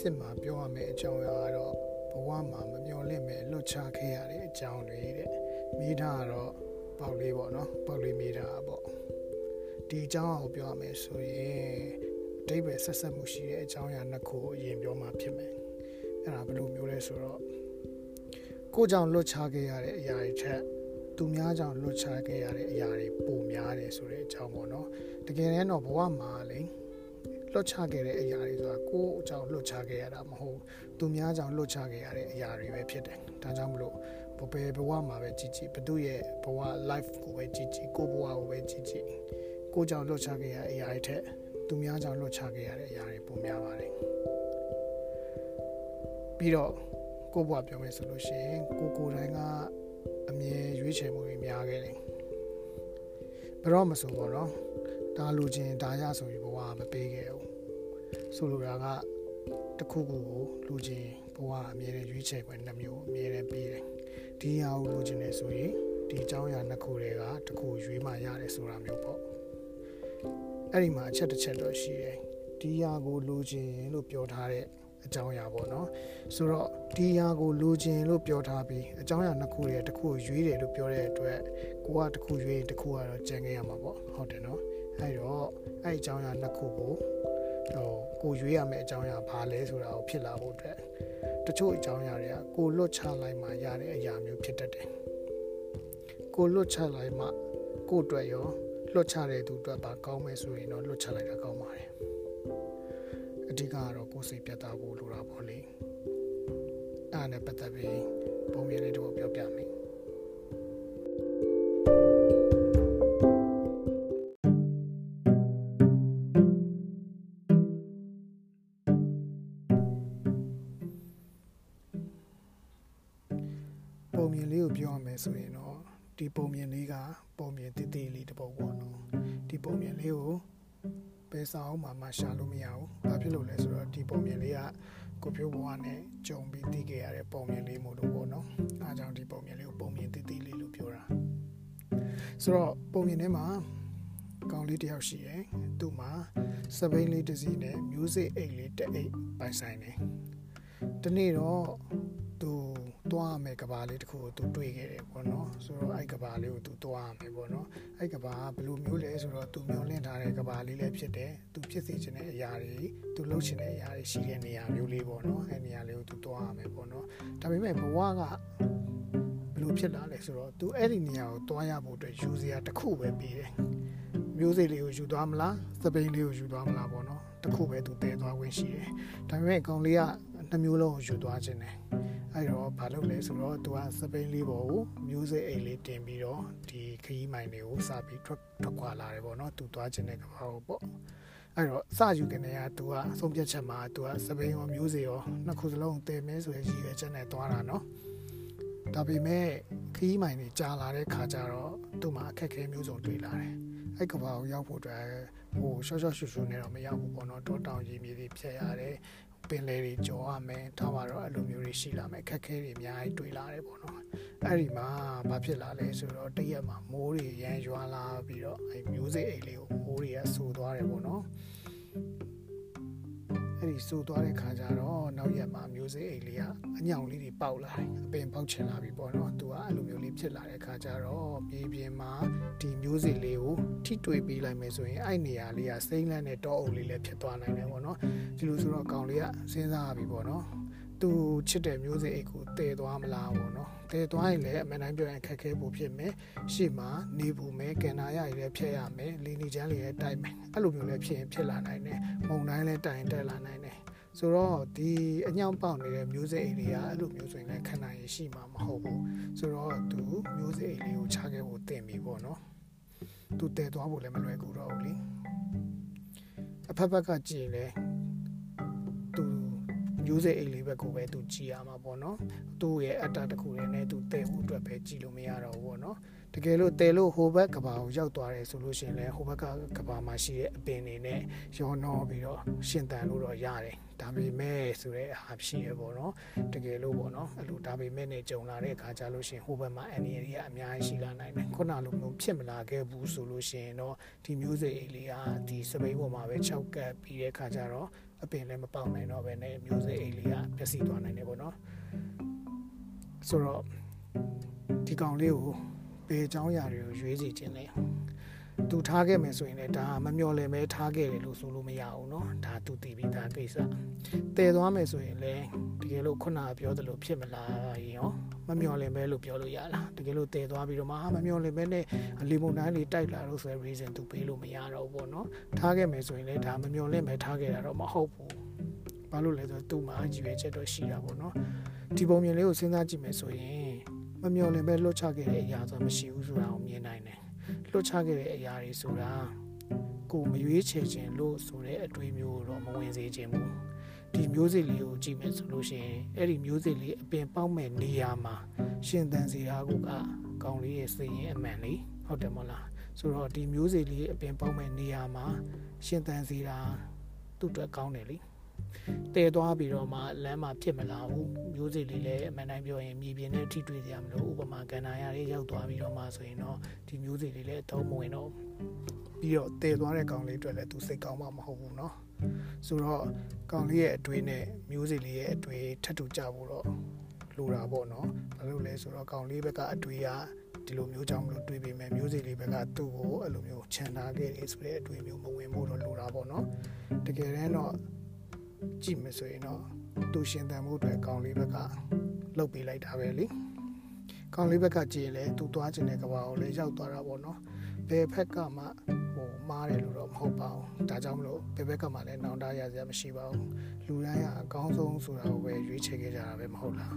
စစ်မှာပြောရမယ့်အကြောင်းအရာကတော့ဘဝမှာမမျှော်လင့်မဲ့လွတ်ချခဲ့ရတဲ့အကြောင်းတွေတဲ့မိထားကတော့ပေါက်လေးပေါ့နော်ပေါက်လေးမိထားပေါ့ဒီအကြောင်းအရာကိုပြောရမယ်ဆိုရင်အတိတ်ပဲဆက်ဆက်မှုရှိတဲ့အကြောင်းအရာနှစ်ခုကိုအရင်ပြောမှဖြစ်မယ်အဲ့ဒါဘယ်လိုမျိုးလဲဆိုတော့ကိုကြောင့်လွတ်ချခဲ့ရတဲ့အရာတွေထက်သူများကြောင့်လွတ်ချခဲ့ရတဲ့အရာတွေပိုများတယ်ဆိုတဲ့အကြောင်းပေါ့နော်တကယ်တမ်းတော့ဘဝမှာလေ လွတ်ချခဲ့တဲ့အရာတွေဆိုတာကိုယ့်အကြောင်းလွတ်ချခဲ့ရတာမဟုတ်သူများကြောင့်လွတ်ချခဲ့ရတဲ့အရာတွေပဲဖြစ်တယ်ဒါကြောင့်မလို့ဘယ်ဘဝမှာပဲကြည်ကြည်ဘသူရဲ့ဘဝ life ကိုပဲကြည်ကြည်ကိုဘဝကိုပဲကြည်ကြည်ကိုကြောင့်လွတ်ချခဲ့ရတဲ့အရာတွေထက်သူများကြောင့်လွတ်ချခဲ့ရတဲ့အရာတွေပိုများပါတယ်ပြီးတော့ကိုဘဝပြောမယ်ဆိုလို့ရှိရင်ကိုကိုတိုင်းကအမြဲရွေးချယ်မှုတွေများခဲ့တယ်ဘယ်တော့မဆိုပေါ့နော်ဒါလူချင်းဒါရဆိုပြီးဘဝမပေးခဲ့ဘူး ဆိုလိုတာကတခုခုကိုလူချင်းဘဝအမြဲတမ်းရွေးချယ်ခွင့်နှမျိုးအမြဲတမ်းပေးတယ်ဒီဟာကိုလူချင်းနေဆိုရင်ဒီအကြောင်းအရာနှစ်ခုတွေကတခုရွေးမှရတယ်ဆိုတာမျိုးပေါ့အဲ့ဒီမှာအချက်တစ်ချက်တော့ရှိတယ်ဒီဟာကိုလူချင်းလို့ပြောထားတဲ့အကြောင်းအရာပေါ့နော်ဆိုတော့ဒီဟာကိုလိုချင်လို့ပြောထားပြီးအကြောင်းအရာနှစ်ခုရဲ့တစ်ခုကိုရွေးတယ်လို့ပြောတဲ့အတွက်ကိုကတစ်ခုရွေးတစ်ခုကတော့ကြံခဲ့ရမှာပေါ့ဟုတ်တယ်နော်အဲ့တော့အဲ့အကြောင်းအရာနှစ်ခုကို ဟိုကိုရွေးရမယ့်အကြောင်းအရာဘာလဲဆိုတာကိုဖြစ်လာဖို့အတွက်တချို့အကြောင်းအရာတွေကကိုလွတ်ချလိုက်မှရတဲ့အရာမျိုးဖြစ်တတ်တယ်ကိုလွတ်ချလိုက်မှကိုအတွက်ရောလွတ်ချတဲ့သူအတွက်ပါကောင်းမယ်ဆိုရင်တော့လွတ်ချလိုက်တာကောင်းပါတယ်အဓိကကတော့ကိုယ်စိတ်ပြတ်သားဖို့လိုတာပေါ့လေအဲ့ဒါနဲ့ပတ်သက်ပြီးပုံမြင်လေးတို့ ပုံမြင်လေးကိုပြောရမယ်ဆိုရင်တော့ဒီပုံမြင်လေးကပုံမြင်တည်တည်လေးတစ်ပုဒ်ပေါ့နော်ဒီပုံမြင်လေးကိုဘယ်စာအုပ်မှာမှရှာလို့မရဘူး။ဘာဖြစ်လို့လဲဆိုတော့ဒီပုံမြင်လေးကကိုဖြိုးဘဝနဲ့ကြုံပြီးသိခဲ့ရတဲ့ပုံမြင်လေးမို့လို့ပေါ့နော်။အားကြောင့်ဒီပုံမြင်လေးကိုပုံမြင်တည်တည်လေးလို့ပြောတာ။ဆိုတော့ပုံမြင်ထဲမှာကောင်လေးတယောက်ရှိတယ်။သူ့မှာစပိန်လေးတစ်စီးနဲ့ music အိတ်လေးတစ်အိတ်ပိုင်ဆိုင်တယ်။ဒီနေ့တော့သူ သွားမယ်ကဘာလေးတခုကိုသူတွေ့ခဲ့တယ်ပေါ့နော်ဆိုတော့အဲ့ကဘာလေးကိုသူသွားမယ်ပေါ့နော်အဲ့ကဘာကဘယ်လိုမျိုးလဲဆိုတော့သူမျောလင့်ထားတဲ့ကဘာလေးလည်းဖြစ်တယ်သူဖြစ်စေချင်တဲ့အရာတွေသူလုပ်ချင်တဲ့အရာတွေရှိတဲ့နေရာမျိုးလေးပေါ့နော်အဲ့နေရာလေးကိုသူသွားရမယ်ပေါ့နော်ဒါပေမဲ့ဘဝကဘယ်လိုဖြစ်လာလဲဆိုတော့သူအဲ့ဒီနေရာကိုသွားရဖို့အတွက်ယူစရာတစ်ခုပဲပြီးတယ်မျိုးစိတ်လေးကိုယူသွားမလားစပိန်လေးကိုယူသွားမလားပေါ့နော်တစ်ခုပဲသူတည်သွားခွင့်ရှိတယ်ဒါပေမဲ့ကောင်လေးကနှမျိုးလုံးကိုယူသွားခြင်းတယ် အဲ့တော့ဘာလုပ်လဲဆိုတော့သူကစပိန်လေးပေါ်ကိုမျိုးစိတ်အိတ်လေးတင်ပြီးတော့ဒီခရီးမိုင်တွေကိုစပြီးထွက်ထွက်ခွာလာတယ်ပေါ့နော်သူသွားခြင်းတဲ့ကဘာကိုပေါ့အဲ့တော့စယူကနေကသူကအဆုံးဖြတ်ချက်မှာသူကစပိန်ရောမျိုးစိတ်ရောနှစ်ခုစလုံးတည်မဲဆိုရရည်ရွယ်ချက်နဲ့သွားတာနော်ဒါပေမဲ့ခရီးမိုင်တွေကြာလာတဲ့ခါကျတော့သူ့မှာအခက်အခဲမျိုးစုံတွေ့လာတယ်အဲ့ကဘာကိုရောက်ဖို့အတွက်ဟိုရှော့ရှော့ရှူရှူနဲ့တော့မရောက်ဘူးပေါ့နော်တောတောင်ကြီးမြေတွေဖြတ်ရတယ် ပင်လယ်တွေကြော်ရမယ်ထားပါတော့အဲ့လိုမျိုးတွေရှိလာမယ်ခက်ခဲတွေအများကြီးတွေ့လာတယ်ပေါ့နော်အဲ့ဒီမှာဘာဖြစ်လာလဲဆိုတော့တရက်မှာမိုးတွေရမ်းရွာလာပြီးတော့အဲ့မျိုးစိတ်အိတ်လေးကိုမိုးတွေကဆူသွားတယ်ပေါ့နော် အဲ့ဒီဆူသွားတဲ့ခါကျတော့နောက်ရက်မှာမျိုးစိတ်အိတ်လေးကအညောင်လေးတွေပေါက်လာတယ်အပင်ပေါက်ချင်လာပြီပေါ့နော်သူကအဲ့လိုမျိုးလေးဖြစ်လာတဲ့ခါကျတော့မြေပြင်မှာဒီမျိုးစိတ်လေးကိုထိတွေ့ပေးလိုက်မယ်ဆိုရင်အဲ့နေရာလေးကစိမ့်လန့်တဲ့တောအုပ်လေးလည်းဖြစ်သွားနိုင်တယ်ပေါ့နော်ဒီလိုဆိုတော့ကောင်လေးကစဉ်းစားရပြီပေါ့နော် သူချစ်တဲ့မျိုးစိတ်အိတ်ကိုတည်သွားမလားပေါ့နော်တည်သွားရင်လည်းအမှန်တမ်းပြောရင်ခက်ခဲဖို့ဖြစ်မယ်ရှေ့မှာနေဖို့မယ်ကန်နာရရလည်းဖျက်ရမယ်လီနီချမ်းလေးလည်းတိုက်မယ်အဲ့လိုမျိုးလည်းဖြစ်ရင်ဖြစ်လာနိုင်တယ်မုံတိုင်းလည်းတိုင်တက်လာနိုင်တယ်ဆိုတော့ဒီအညောင်ပေါက်နေတဲ့မျိုးစိတ်အိတ်တွေကအဲ့လိုမျိုးဆိုရင်လည်းခဏရရှိမှာမဟုတ်ဘူးဆိုတော့သူမျိုးစိတ်အိတ်လေးကိုချခဲ့ဖို့တင်ပြီပေါ့နော်သူတည်သွားဖို့လည်းမလွယ်ကူတော့ဘူးလေအဖက်ဖက်ကကြည့်လဲသူ မျိုးစိတ်အိတ်လေးဘက်ကိုပဲသူကြည်ရမှာပေါ့နော်သူ့ရဲ့အတ္တတစ်ခုနဲ့သူတည်ဖို့အတွက်အတွက်ပဲကြည်လို့မရတော့ဘူးပေါ့နော်တ ကယ်လို့တဲလို့ဟိုဘက်ကဘာကိုရောက်သွားတယ်ဆိုလို့ရှိရင်လည်းဟိုဘက်ကကဘာမှာရှိတဲ့အပင်တွေနဲ့ရောနှောပြီးတော့ရှင်တန်လို့တော့ရတယ်ဒါပေမဲ့ဆိုတဲ့အားဖြစ်ရပေါ့နော်တကယ်လို့ပေါ့နော်အဲ့လိုဒါပေမဲ့နဲ့ကြုံလာတဲ့အခါကျလို့ရှိရင်ဟိုဘက်မှာအန်ဒီရီကအများကြီးရှိလာနိုင်တယ်ခုနလိုမျိုးဖြစ်မလာခဲ့ဘူးဆိုလို့ရှိရင်တော့ဒီမျိုးစိတ်လေးကဒီစပိန်ပေါ်မှာပဲ၆ကပ်ပြီးတဲ့အခါကျတော့အပင်လည်းမပေါက်နိုင်တော့ဘဲနဲ့မျိုးစိတ်အိတ်လေးကပျက်စီးသွားနိုင်တယ်ပေါ့နော်ဆိုတော့ဒီကောင်လေးကို ဘယ်အကြောင်းအရာတွေကိုရွေးစီခြင်းလဲသူထားခဲ့မယ်ဆိုရင်လည်းဒါမမျော်လင့်ပဲထားခဲ့တယ်လို့ဆိုလို့မရဘူးเนาะဒါသူတည်ပြီးသားကိစ္စတည်သွားမယ်ဆိုရင်လည်းတကယ်လို့ခုနကပြောသလိုဖြစ်မလားရင်ရောမမျော်လင့်ပဲလို့ပြောလို့ရလားတကယ်လို့တည်သွားပြီးတော့မှဟာမမျော်လင့်ပဲနဲ့လီမွန်တိုင်းလေးတိုက်လာလို့ဆိုရယ် reason သူပေးလို့မရတော့ဘူးပေါ့เนาะထားခဲ့မယ်ဆိုရင်လည်းဒါမမျော်လင့်ပဲထားခဲ့တာတော့မဟုတ်ဘူးဘာလို့လဲဆိုတော့သူ့မှာအကြည့်ပဲချက်တော့ရှိတာပေါ့เนาะဒီပုံမြင်လေးကိုစဉ်းစားကြည့်မယ်ဆိုရင် မမျော်လင့်ပဲလွတ်ချခဲ့တဲ့အရာဆိုမရှိဘူးဆိုတာကိုမြင်နိုင်တယ်လွတ်ချခဲ့တဲ့အရာတွေဆိုတာကိုမရွေးချယ်ခြင်းလို့ဆိုတဲ့အတွေးမျိုးတော့မဝင်စေခြင်းဘူးဒီမျိုးစိလေးကိုကြည့်မယ်ဆိုလို့ရှိရင်အဲ့ဒီမျိုးစိလေးအပင်ပေါက်မဲ့နေရာမှာရှင်သန်စေတာကကောင်းလေးရဲ့စိတ်ရင်အမှန်လေးဟုတ်တယ်မဟုတ်လားဆိုတော့ဒီမျိုးစိလေးအပင်ပေါက်မဲ့နေရာမှာရှင်သန်စေတာသူ့အတွက်ကောင်းတယ်လေ တည်သွားပြီးတော့မှလမ်းမှာဖြစ်မလာဘူးမျိုးစိလေးလည်းအမှန်တိုင်းပြောရင်မြေပြင်နဲ့ထိတွေ့ကြမလို့ဥပမာကန္နာရလေးရောက်သွားပြီးတော့မှဆိုရင်တော့ဒီမျိုးစိလေးလည်းအတော့မဝင်တော့ပြီးတော့တည်သွားတဲ့ကောင်လေးအတွက်လည်းသူစိတ်ကောင်းမှမဟုတ်ဘူးเนาะဆိုတော့ကောင်လေးရဲ့အတွေ့နဲ့မျိုးစိလေးရဲ့အတွေ့ထပ်တူကြဖို့တော့လိုတာပေါ့เนาะဘာလို့လဲဆိုတော့ကောင်လေးဘက်ကအတွေ့ကဒီလိုမျိုးကြောင့်မလို့တွေးပေမဲ့မျိုးစိလေးဘက်ကသူ့ကိုအဲ့လိုမျိုးခြံထားခဲ့တယ်ဆိုတဲ့အတွေ့မျိုးမဝင်ဖို့တော့လိုတာပေါ့เนาะတကယ်တမ်းတော့ ကြည့်မယ်ဆိုရင်တော့သူရှင်တန်မှုအတွက်ကောင်းလေးဘက်ကလှုပ်ပေးလိုက်တာပဲလေကောင်းလေးဘက်ကကြည့်ရင်လည်းသူသွားခြင်းတဲ့ကဘာကိုလည်းရောက်သွားတာပေါ့နော်ဘယ်ဖက်ကမှဟိုမားတယ်လို့တော့မဟုတ်ပါဘူးဒါကြောင့်မလို့ဘယ်ဘက်ကမှလည်းနောင်တရစရာမရှိပါဘူးလူတိုင်းကအကောင်းဆုံးဆိုတာကိုပဲရွေးချယ်ခဲ့ကြတာပဲမဟုတ်လား